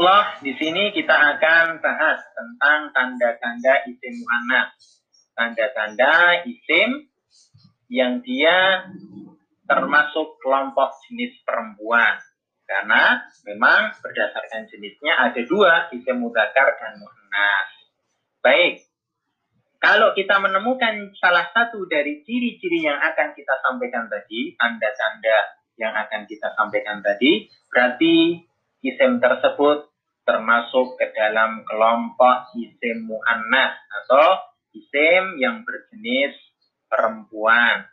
Allah di sini kita akan bahas tentang tanda-tanda isim muannas. Tanda-tanda isim yang dia termasuk kelompok jenis perempuan. Karena memang berdasarkan jenisnya ada dua, isim mudakar dan muannas. Baik, kalau kita menemukan salah satu dari ciri-ciri yang akan kita sampaikan tadi, tanda-tanda yang akan kita sampaikan tadi, berarti isim tersebut termasuk ke dalam kelompok isim muannas atau isim yang berjenis perempuan.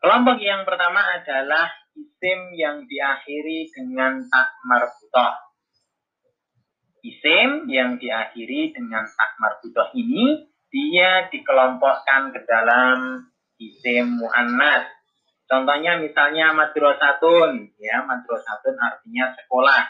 Kelompok yang pertama adalah isim yang diakhiri dengan tak marbutoh. Isim yang diakhiri dengan tak marbutoh ini dia dikelompokkan ke dalam isim muannas. Contohnya misalnya madrasatun, ya madrasatun artinya sekolah.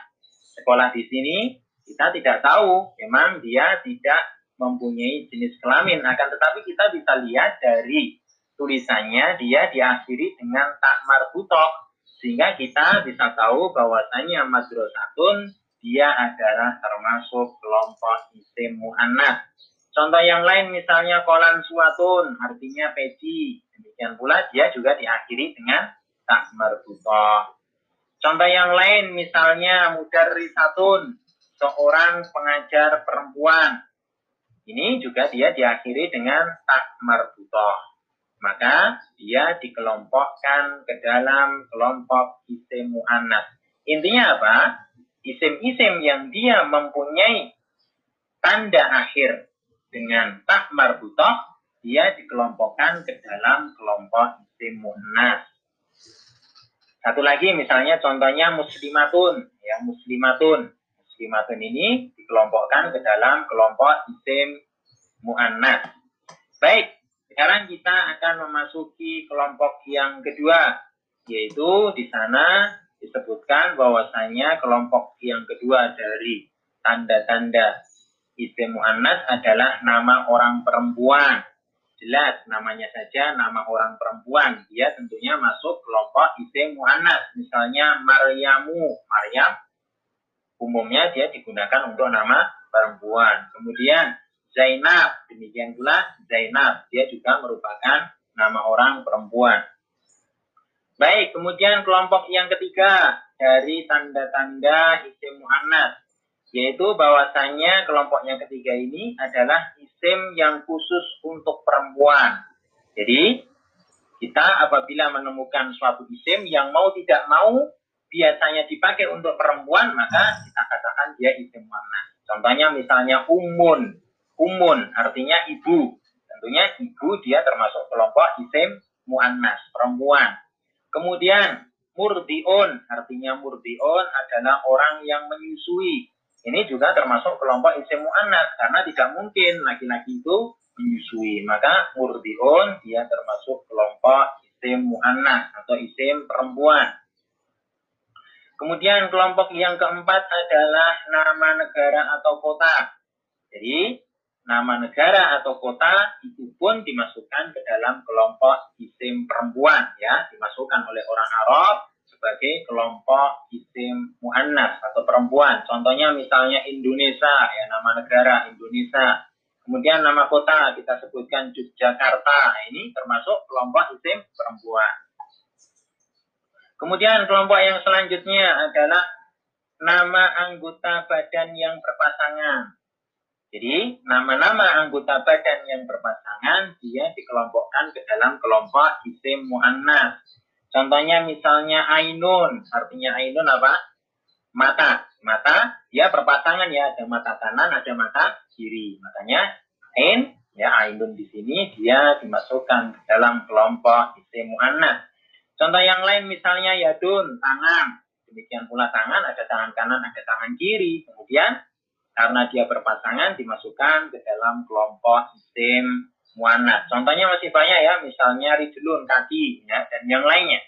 Sekolah di sini kita tidak tahu, memang dia tidak mempunyai jenis kelamin. Akan tetapi kita bisa lihat dari tulisannya dia diakhiri dengan tak marbutoh sehingga kita bisa tahu bahwasanya madrasatun dia adalah termasuk kelompok isim muannas. Contoh yang lain misalnya kolan suatun artinya peci. Demikian pula dia juga diakhiri dengan tak marbutoh. Contoh yang lain misalnya mudarrisatun seorang pengajar perempuan. Ini juga dia diakhiri dengan tak marbutoh maka dia dikelompokkan ke dalam kelompok isim mu'annas. Intinya apa? Isim-isim yang dia mempunyai tanda akhir dengan tak marbutoh, dia dikelompokkan ke dalam kelompok isim mu'annas. Satu lagi misalnya contohnya muslimatun, ya muslimatun. Muslimatun ini dikelompokkan ke dalam kelompok isim mu'annas. Baik, sekarang kita akan memasuki kelompok yang kedua, yaitu di sana disebutkan bahwasanya kelompok yang kedua dari tanda-tanda isim muannas adalah nama orang perempuan. Jelas namanya saja nama orang perempuan. Dia tentunya masuk kelompok isim muannas. Misalnya Maryamu, Maryam umumnya dia digunakan untuk nama perempuan. Kemudian Zainab. Demikian pula Zainab. Dia juga merupakan nama orang perempuan. Baik, kemudian kelompok yang ketiga dari tanda-tanda isim mu'annas. Yaitu bahwasanya kelompok yang ketiga ini adalah isim yang khusus untuk perempuan. Jadi, kita apabila menemukan suatu isim yang mau tidak mau biasanya dipakai untuk perempuan, maka kita katakan dia isim mu'annas. Contohnya misalnya umun, umun artinya ibu. Tentunya ibu dia termasuk kelompok isim muannas, perempuan. Kemudian murdiun artinya murdiun adalah orang yang menyusui. Ini juga termasuk kelompok isim muannas karena tidak mungkin laki-laki itu menyusui. Maka murdiun dia termasuk kelompok isim muannas atau isim perempuan. Kemudian kelompok yang keempat adalah nama negara atau kota. Jadi nama negara atau kota itu pun dimasukkan ke dalam kelompok isim perempuan ya. Dimasukkan oleh orang Arab sebagai kelompok isim muannas atau perempuan. Contohnya misalnya Indonesia ya nama negara Indonesia. Kemudian nama kota kita sebutkan Yogyakarta. Ini termasuk kelompok isim perempuan kemudian kelompok yang selanjutnya adalah nama anggota badan yang berpasangan jadi, nama-nama anggota badan yang berpasangan, dia dikelompokkan ke dalam kelompok isim mu'annas. Contohnya misalnya Ainun, artinya Ainun apa? Mata. Mata, dia berpasangan ya, ada mata kanan, ada mata kiri. Makanya Ain, ya Ainun di sini, dia dimasukkan ke dalam kelompok isim mu'annas. Contoh yang lain misalnya Yadun, tangan. Demikian pula tangan, ada tangan kanan, ada tangan kiri. Kemudian karena dia berpasangan dimasukkan ke dalam kelompok isim muannats. Contohnya masih banyak ya, misalnya rijlun kaki ya dan yang lainnya.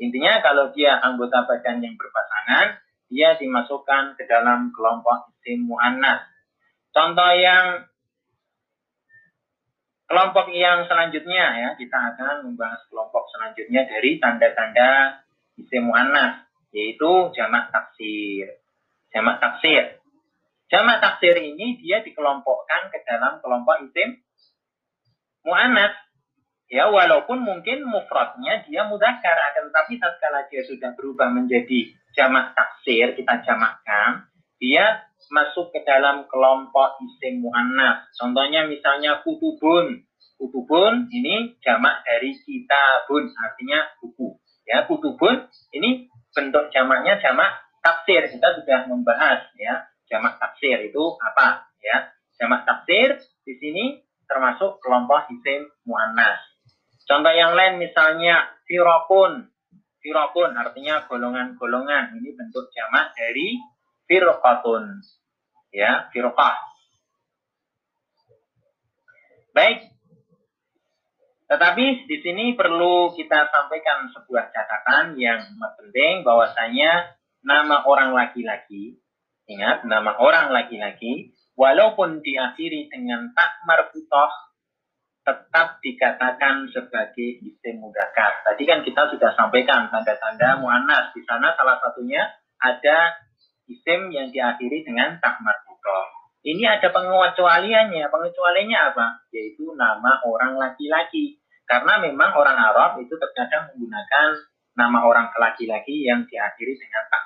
Intinya kalau dia anggota badan yang berpasangan, dia dimasukkan ke dalam kelompok isim muannats. Contoh yang kelompok yang selanjutnya ya, kita akan membahas kelompok selanjutnya dari tanda-tanda isim muannats yaitu jamak taksir. Jamak taksir Jamak taksir ini dia dikelompokkan ke dalam kelompok isim mu'anas. Ya, walaupun mungkin mufradnya dia mudakar, akan tetapi tatkala dia sudah berubah menjadi jamak taksir, kita jamakkan, dia masuk ke dalam kelompok isim mu'annas. Contohnya misalnya kutubun. Kutubun ini jamak dari kitabun, artinya buku. Ya, kutubun ini bentuk jamaknya jamak tafsir. Kita sudah membahas ya, jamak tafsir itu apa ya? Jamak tafsir di sini termasuk kelompok isim muannas. Contoh yang lain misalnya firokun. Firokun artinya golongan-golongan. Ini bentuk jamak dari firqatun. Ya, firqah. Baik. Tetapi di sini perlu kita sampaikan sebuah catatan yang penting bahwasanya nama orang laki-laki, ingat nama orang laki-laki walaupun diakhiri dengan tak marbutoh, tetap dikatakan sebagai isim mudakar. Tadi kan kita sudah sampaikan tanda-tanda muannas. Di sana salah satunya ada isim yang diakhiri dengan tak marbutoh. Ini ada pengecualiannya. Pengecualiannya apa? Yaitu nama orang laki-laki. Karena memang orang Arab itu terkadang menggunakan nama orang laki-laki yang diakhiri dengan tak.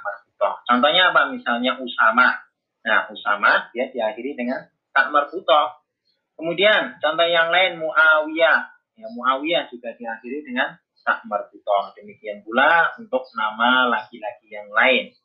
Contohnya apa? Misalnya Usama. Nah, Usama dia diakhiri dengan tak. Kemudian contoh yang lain Muawiyah. Ya, Muawiyah juga diakhiri dengan tak. Demikian pula untuk nama laki-laki yang lain.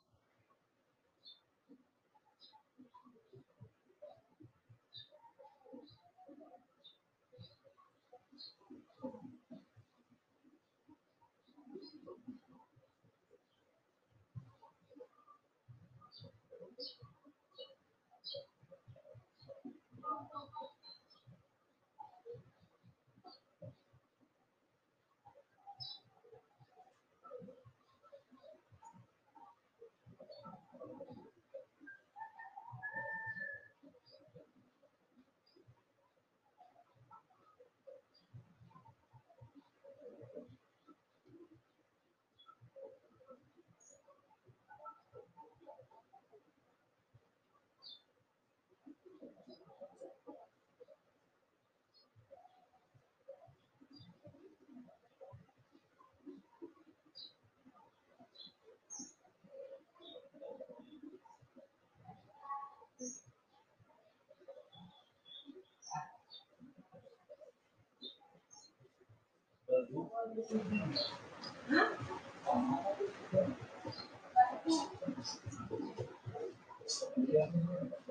Thank you.